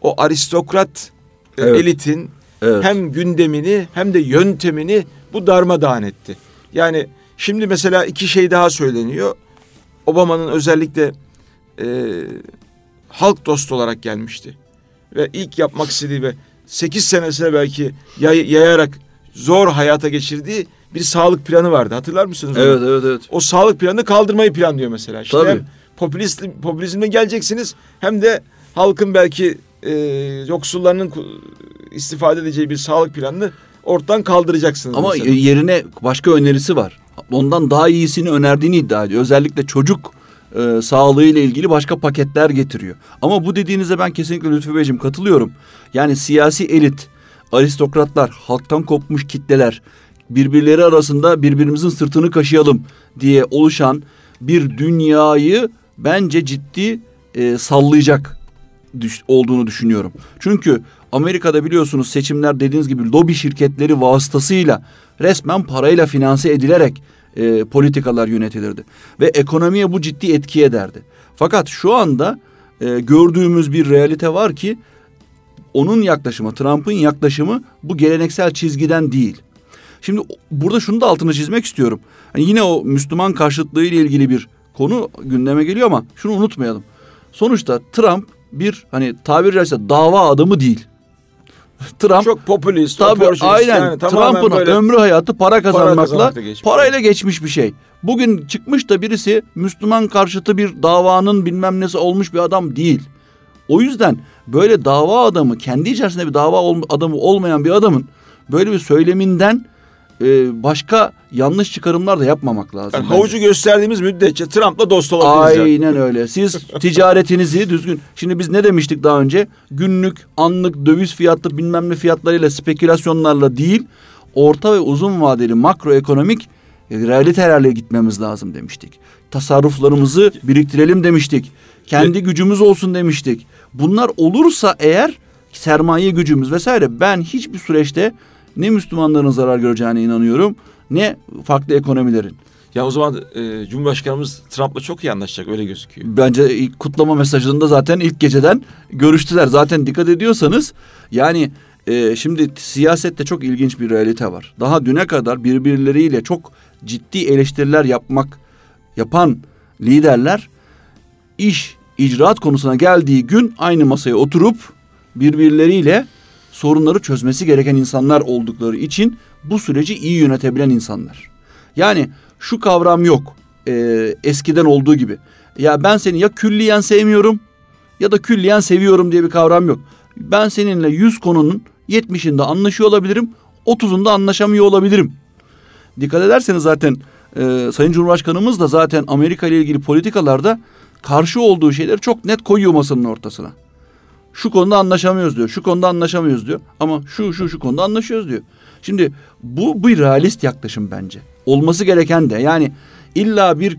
o aristokrat e, Evet. elitin Evet. hem gündemini hem de yöntemini bu darmadağın etti. Yani şimdi mesela iki şey daha söyleniyor. Obama'nın özellikle e, halk dostu olarak gelmişti. Ve ilk yapmak istediği ve 8 senesine belki yay- yayarak zor hayata geçirdiği bir sağlık planı vardı. Hatırlar mısınız? onu? Evet evet evet. O sağlık planını kaldırmayı planlıyor mesela. İşte Tabii. hem popülist, popülizmle geleceksiniz hem de halkın belki e, yoksullarının istifade edeceği bir sağlık planını ortadan kaldıracaksınız. Ama mesela. yerine başka önerisi var. Ondan daha iyisini önerdiğini iddia ediyor. Özellikle çocuk e, sağlığı ile ilgili başka paketler getiriyor. Ama bu dediğinize ben kesinlikle Lütfü Beyciğim katılıyorum. Yani siyasi elit, aristokratlar, halktan kopmuş kitleler birbirleri arasında birbirimizin sırtını kaşıyalım diye oluşan bir dünyayı bence ciddi e, sallayacak düş- olduğunu düşünüyorum. Çünkü Amerika'da biliyorsunuz seçimler dediğiniz gibi lobi şirketleri vasıtasıyla resmen parayla finanse edilerek e, politikalar yönetilirdi. Ve ekonomiye bu ciddi etki ederdi. Fakat şu anda e, gördüğümüz bir realite var ki onun yaklaşımı, Trump'ın yaklaşımı bu geleneksel çizgiden değil. Şimdi burada şunu da altını çizmek istiyorum. Hani yine o Müslüman karşıtlığı ile ilgili bir konu gündeme geliyor ama şunu unutmayalım. Sonuçta Trump bir hani tabiri caizse dava adamı değil. Trump çok popülist, tabii aynen yani Trump'ın böyle ömrü hayatı para kazanmakla kazanmakla geçmiş. parayla geçmiş bir şey. Bugün çıkmış da birisi Müslüman karşıtı bir davanın bilmem nesi olmuş bir adam değil. O yüzden böyle dava adamı kendi içerisinde bir dava adamı olmayan bir adamın böyle bir söyleminden e, başka yanlış çıkarımlar da yapmamak lazım. Yani havucu gösterdiğimiz müddetçe Trump'la dost olabiliriz. yani. Aynen öyle. Siz ticaretinizi düzgün. Şimdi biz ne demiştik daha önce? Günlük, anlık döviz fiyatlı bilmem ne fiyatlarıyla spekülasyonlarla değil, orta ve uzun vadeli makroekonomik e, realitelerle gitmemiz lazım demiştik. Tasarruflarımızı biriktirelim demiştik. Kendi gücümüz olsun demiştik. Bunlar olursa eğer sermaye gücümüz vesaire ben hiçbir süreçte ne Müslümanların zarar göreceğine inanıyorum ne farklı ekonomilerin. Ya o zaman e, Cumhurbaşkanımız Trump'la çok iyi anlaşacak öyle gözüküyor. Bence ilk kutlama mesajında zaten ilk geceden görüştüler. Zaten dikkat ediyorsanız yani e, şimdi siyasette çok ilginç bir realite var. Daha düne kadar birbirleriyle çok ciddi eleştiriler yapmak yapan liderler iş icraat konusuna geldiği gün aynı masaya oturup birbirleriyle sorunları çözmesi gereken insanlar oldukları için bu süreci iyi yönetebilen insanlar. Yani şu kavram yok e, eskiden olduğu gibi. Ya ben seni ya külliyen sevmiyorum ya da külliyen seviyorum diye bir kavram yok. Ben seninle 100 konunun 70'inde anlaşıyor olabilirim, 30'unda anlaşamıyor olabilirim. Dikkat ederseniz zaten e, Sayın Cumhurbaşkanımız da zaten Amerika ile ilgili politikalarda karşı olduğu şeyleri çok net koyuyor masanın ortasına. Şu konuda anlaşamıyoruz diyor. Şu konuda anlaşamıyoruz diyor. Ama şu şu şu konuda anlaşıyoruz diyor. Şimdi bu bir realist yaklaşım bence. Olması gereken de yani illa bir e,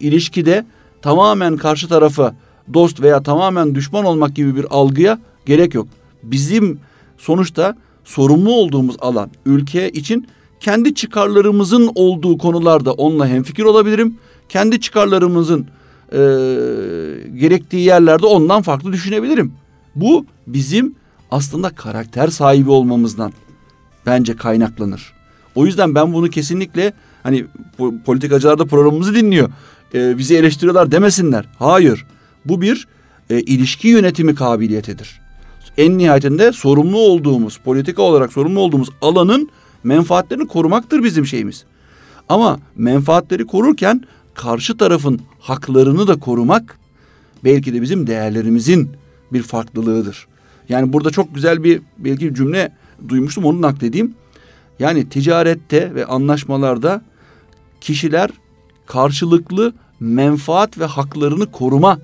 ilişkide tamamen karşı tarafa dost veya tamamen düşman olmak gibi bir algıya gerek yok. Bizim sonuçta sorumlu olduğumuz alan ülke için kendi çıkarlarımızın olduğu konularda onunla hemfikir olabilirim. Kendi çıkarlarımızın e, gerektiği yerlerde ondan farklı düşünebilirim. Bu bizim aslında karakter sahibi olmamızdan bence kaynaklanır. O yüzden ben bunu kesinlikle hani po- politikacılar da programımızı dinliyor. E, bizi eleştiriyorlar demesinler. Hayır. Bu bir e, ilişki yönetimi kabiliyetidir. En nihayetinde sorumlu olduğumuz, politika olarak sorumlu olduğumuz alanın menfaatlerini korumaktır bizim şeyimiz. Ama menfaatleri korurken karşı tarafın haklarını da korumak belki de bizim değerlerimizin bir farklılığıdır. Yani burada çok güzel bir belki cümle duymuştum onu nakledeyim. Yani ticarette ve anlaşmalarda kişiler karşılıklı menfaat ve haklarını koruma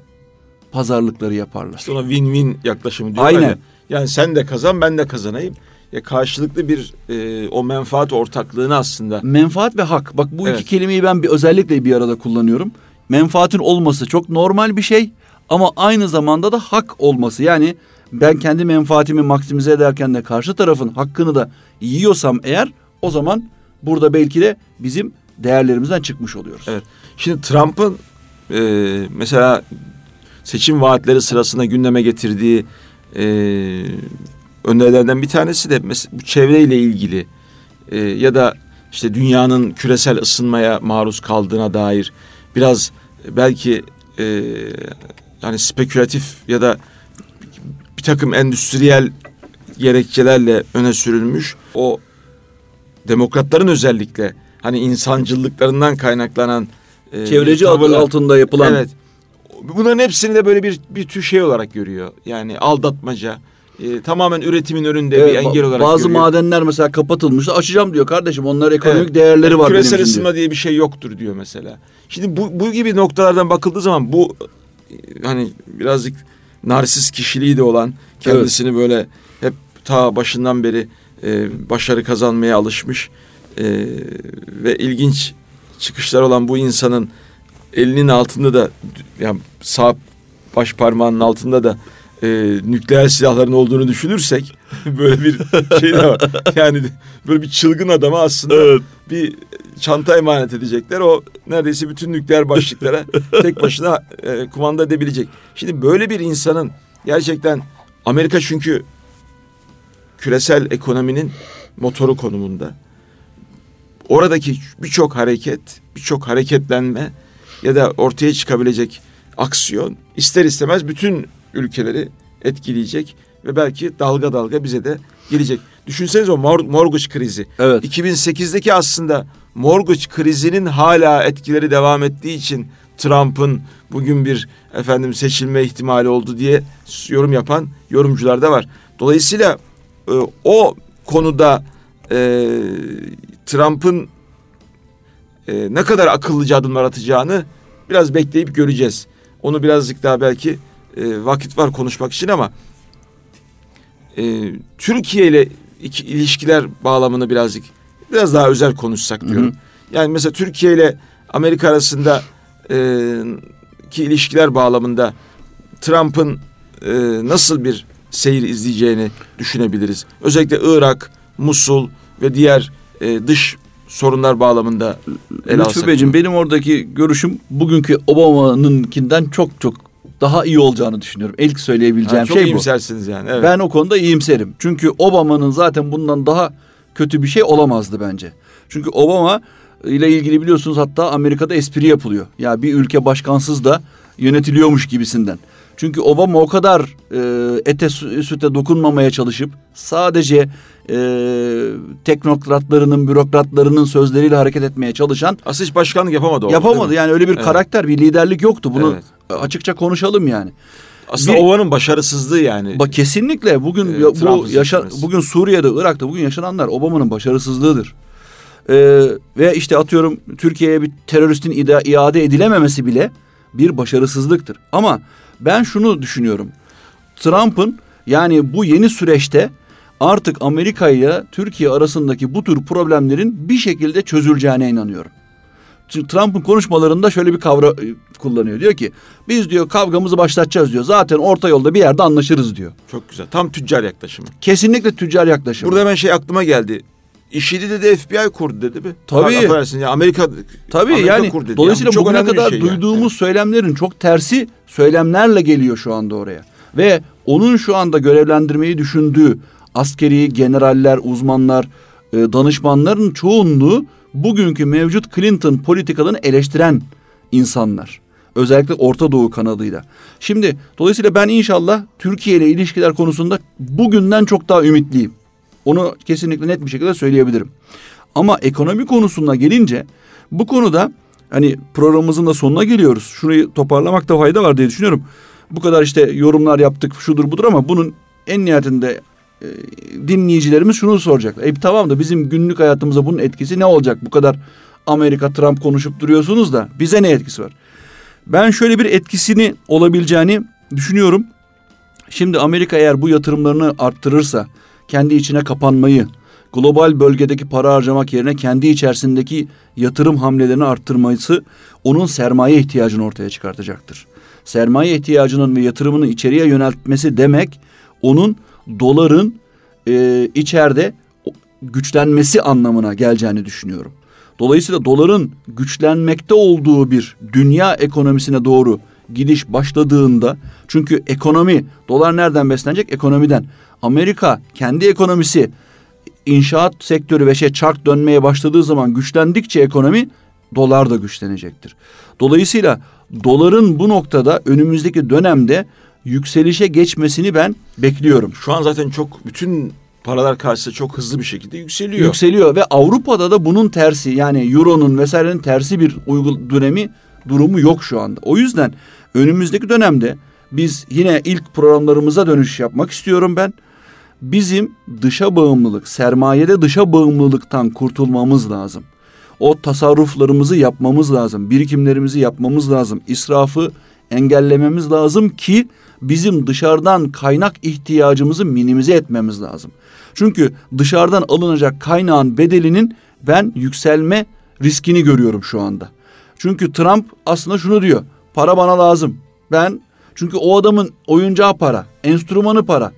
pazarlıkları yaparlar. İşte ona win-win yaklaşımı diyorlar Aynen. ya. Yani sen de kazan ben de kazanayım. Ya karşılıklı bir e, o menfaat ortaklığını aslında Menfaat ve hak. Bak bu Evet. iki kelimeyi ben bir özellikle bir arada kullanıyorum. Menfaatin olması çok normal bir şey ama aynı zamanda da hak olması. Yani ben kendi menfaatimi maksimize ederken de karşı tarafın hakkını da yiyorsam eğer o zaman burada belki de bizim değerlerimizden çıkmış oluyoruz. Evet. Şimdi Trump'ın e, mesela seçim vaatleri sırasında gündeme getirdiği e, önerilerden bir tanesi de mesela bu çevreyle ilgili e, ya da işte dünyanın küresel ısınmaya maruz kaldığına dair biraz belki e, yani spekülatif ya da bir takım endüstriyel gerekçelerle öne sürülmüş o demokratların özellikle hani insancıllıklarından kaynaklanan e, çevreci adı altında yapılan evet bunların hepsini de böyle bir bir tür şey olarak görüyor. Yani aldatmaca, e, tamamen üretimin önünde evet, bir engel olarak Bazı görüyor. madenler mesela kapatılmıştı. Açacağım diyor kardeşim. Onlar ekonomik evet. değerleri var. Küresel ısınma diye bir şey yoktur diyor mesela. Şimdi bu, bu gibi noktalardan bakıldığı zaman bu hani birazcık narsist kişiliği de olan kendisini evet. böyle hep ta başından beri e, başarı kazanmaya alışmış e, ve ilginç çıkışlar olan bu insanın elinin altında da yani sağ baş parmağının altında da e, nükleer silahların olduğunu düşünürsek böyle bir şey de var. Yani böyle bir çılgın adama aslında evet. bir çanta emanet edecekler. O neredeyse bütün nükleer başlıklara tek başına e, kumanda edebilecek. Şimdi böyle bir insanın gerçekten Amerika çünkü küresel ekonominin motoru konumunda. Oradaki birçok hareket, birçok hareketlenme ya da ortaya çıkabilecek aksiyon ister istemez bütün ülkeleri etkileyecek ve belki dalga dalga bize de gelecek. Düşünseniz o mor mortgage krizi. Evet. 2008'deki aslında mortgage krizinin hala etkileri devam ettiği için Trump'ın bugün bir efendim seçilme ihtimali oldu diye yorum yapan yorumcular da var. Dolayısıyla e, o konuda e, Trump'ın e, ne kadar akıllıca adımlar atacağını biraz bekleyip göreceğiz. Onu birazcık daha belki e, vakit var konuşmak için ama e, Türkiye ile iki, ilişkiler bağlamını birazcık biraz daha özel konuşsak diyorum. Hı hı. Yani mesela Türkiye ile Amerika arasında e, ki ilişkiler bağlamında Trump'ın e, nasıl bir seyir izleyeceğini düşünebiliriz. Özellikle Irak, Musul ve diğer e, dış sorunlar bağlamında ele Lütfü Beyciğim benim oradaki görüşüm bugünkü Obama'nınkinden çok çok daha iyi olacağını düşünüyorum. İlk söyleyebileceğim ha, çok şey bu. Çok iyimsersiniz yani. Evet. Ben o konuda iyimserim. Çünkü Obama'nın zaten bundan daha kötü bir şey olamazdı bence. Çünkü Obama ile ilgili biliyorsunuz hatta Amerika'da espri yapılıyor. Ya bir ülke başkansız da yönetiliyormuş gibisinden. Çünkü Obama o kadar e, ete süte dokunmamaya çalışıp sadece e, teknokratlarının, bürokratlarının sözleriyle hareket etmeye çalışan... Aslında hiç başkanlık yapamadı. Yapamadı yani öyle bir evet. karakter, bir liderlik yoktu. Bunu evet. Açıkça konuşalım yani. Aslında bir, Ova'nın başarısızlığı yani. Bak kesinlikle bugün e, bu yaşa, bugün Suriye'de, Irak'ta bugün yaşananlar Obama'nın başarısızlığıdır. Ee, ve işte atıyorum Türkiye'ye bir teröristin ida, iade edilememesi bile bir başarısızlıktır. Ama ben şunu düşünüyorum. Trump'ın yani bu yeni süreçte artık Amerika ile Türkiye arasındaki bu tür problemlerin bir şekilde çözüleceğine inanıyorum. Trump'ın konuşmalarında şöyle bir kavra e, kullanıyor. Diyor ki biz diyor kavgamızı başlatacağız diyor. Zaten orta yolda bir yerde anlaşırız diyor. Çok güzel. Tam tüccar yaklaşımı. Kesinlikle tüccar yaklaşımı. Burada hemen şey aklıma geldi. İşidi dedi FBI kurdu dedi mi? Tabii. Affedersin ya Amerika Tabii Amerika yani kurdu dedi. dolayısıyla yani bugüne kadar şey duyduğumuz yani. söylemlerin çok tersi söylemlerle geliyor şu anda oraya. Ve onun şu anda görevlendirmeyi düşündüğü askeri generaller, uzmanlar, e, danışmanların çoğunluğu bugünkü mevcut Clinton politikalarını eleştiren insanlar. Özellikle Orta Doğu kanadıyla. Şimdi dolayısıyla ben inşallah Türkiye ile ilişkiler konusunda bugünden çok daha ümitliyim. Onu kesinlikle net bir şekilde söyleyebilirim. Ama ekonomi konusuna gelince bu konuda hani programımızın da sonuna geliyoruz. Şurayı toparlamakta fayda var diye düşünüyorum. Bu kadar işte yorumlar yaptık şudur budur ama bunun en nihayetinde e, dinleyicilerimiz şunu soracak. E tamam da bizim günlük hayatımıza bunun etkisi ne olacak? Bu kadar Amerika Trump konuşup duruyorsunuz da bize ne etkisi var? Ben şöyle bir etkisini olabileceğini düşünüyorum. Şimdi Amerika eğer bu yatırımlarını arttırırsa kendi içine kapanmayı, global bölgedeki para harcamak yerine kendi içerisindeki yatırım hamlelerini arttırması onun sermaye ihtiyacını ortaya çıkartacaktır. Sermaye ihtiyacının ve yatırımını içeriye yöneltmesi demek onun doların e, içeride güçlenmesi anlamına geleceğini düşünüyorum. Dolayısıyla doların güçlenmekte olduğu bir dünya ekonomisine doğru gidiş başladığında çünkü ekonomi dolar nereden beslenecek? Ekonomiden. Amerika kendi ekonomisi inşaat sektörü ve şey çark dönmeye başladığı zaman güçlendikçe ekonomi dolar da güçlenecektir. Dolayısıyla doların bu noktada önümüzdeki dönemde yükselişe geçmesini ben bekliyorum. Şu an zaten çok bütün paralar karşısında çok hızlı bir şekilde yükseliyor. Yükseliyor ve Avrupa'da da bunun tersi yani euronun vesairenin tersi bir uygul dönemi durumu yok şu anda. O yüzden önümüzdeki dönemde biz yine ilk programlarımıza dönüş yapmak istiyorum ben. Bizim dışa bağımlılık, sermayede dışa bağımlılıktan kurtulmamız lazım. O tasarruflarımızı yapmamız lazım. Birikimlerimizi yapmamız lazım. İsrafı engellememiz lazım ki bizim dışarıdan kaynak ihtiyacımızı minimize etmemiz lazım. Çünkü dışarıdan alınacak kaynağın bedelinin ben yükselme riskini görüyorum şu anda. Çünkü Trump aslında şunu diyor. Para bana lazım. Ben çünkü o adamın oyuncağı para, enstrümanı para.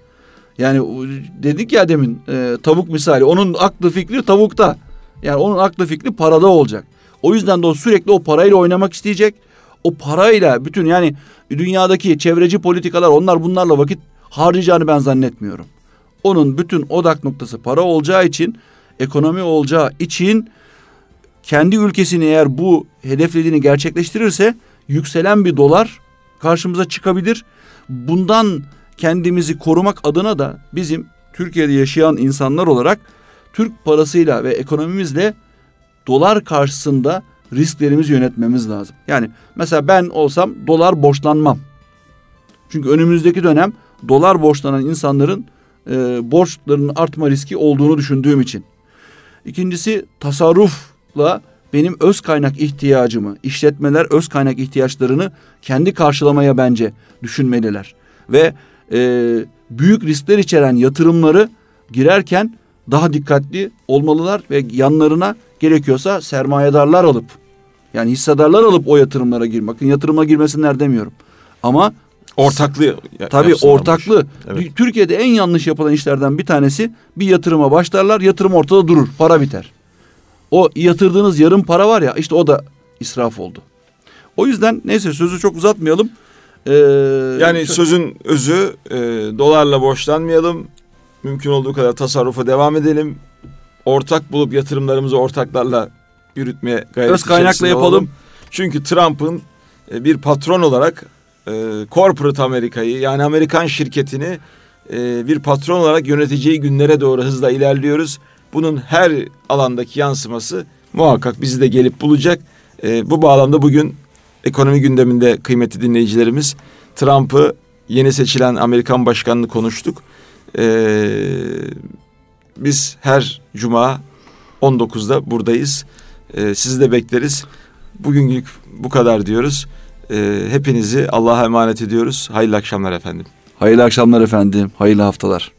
Yani dedik ya demin e, tavuk misali onun aklı fikri tavukta. Yani onun aklı fikri parada olacak. O yüzden de o sürekli o parayla oynamak isteyecek. O parayla bütün yani dünyadaki çevreci politikalar onlar bunlarla vakit harcayacağını ben zannetmiyorum. Onun bütün odak noktası para olacağı için, ekonomi olacağı için kendi ülkesini eğer bu hedeflediğini gerçekleştirirse yükselen bir dolar karşımıza çıkabilir. Bundan kendimizi korumak adına da bizim Türkiye'de yaşayan insanlar olarak Türk parasıyla ve ekonomimizle dolar karşısında risklerimizi yönetmemiz lazım. Yani mesela ben olsam dolar borçlanmam. Çünkü önümüzdeki dönem dolar borçlanan insanların e, borçlarının artma riski olduğunu düşündüğüm için. İkincisi tasarrufla benim öz kaynak ihtiyacımı, işletmeler öz kaynak ihtiyaçlarını kendi karşılamaya bence düşünmeliler. Ve e, büyük riskler içeren yatırımları girerken daha dikkatli olmalılar ve yanlarına gerekiyorsa sermayedarlar alıp yani hissedarlar alıp o yatırımlara gir. Bakın yatırıma girmesinler demiyorum. Ama ortaklı tabii ortaklı. Evet. Türkiye'de en yanlış yapılan işlerden bir tanesi bir yatırıma başlarlar, yatırım ortada durur, para biter. O yatırdığınız yarım para var ya işte o da israf oldu. O yüzden neyse sözü çok uzatmayalım. Ee, yani çok... sözün özü e, dolarla borçlanmayalım. Mümkün olduğu kadar tasarrufa devam edelim. Ortak bulup yatırımlarımızı ortaklarla yürütmeye gayret Öz kaynakla yapalım. Olalım. Çünkü Trump'ın e, bir patron olarak e, corporate Amerika'yı yani Amerikan şirketini e, bir patron olarak yöneteceği günlere doğru hızla ilerliyoruz. Bunun her alandaki yansıması muhakkak bizi de gelip bulacak. E, bu bağlamda bugün ekonomi gündeminde kıymetli dinleyicilerimiz Trump'ı yeni seçilen Amerikan başkanını konuştuk. E, biz her cuma 19'da buradayız. E, sizi de bekleriz. Bugünlük bu kadar diyoruz. E, hepinizi Allah'a emanet ediyoruz. Hayırlı akşamlar efendim. Hayırlı akşamlar efendim. Hayırlı haftalar.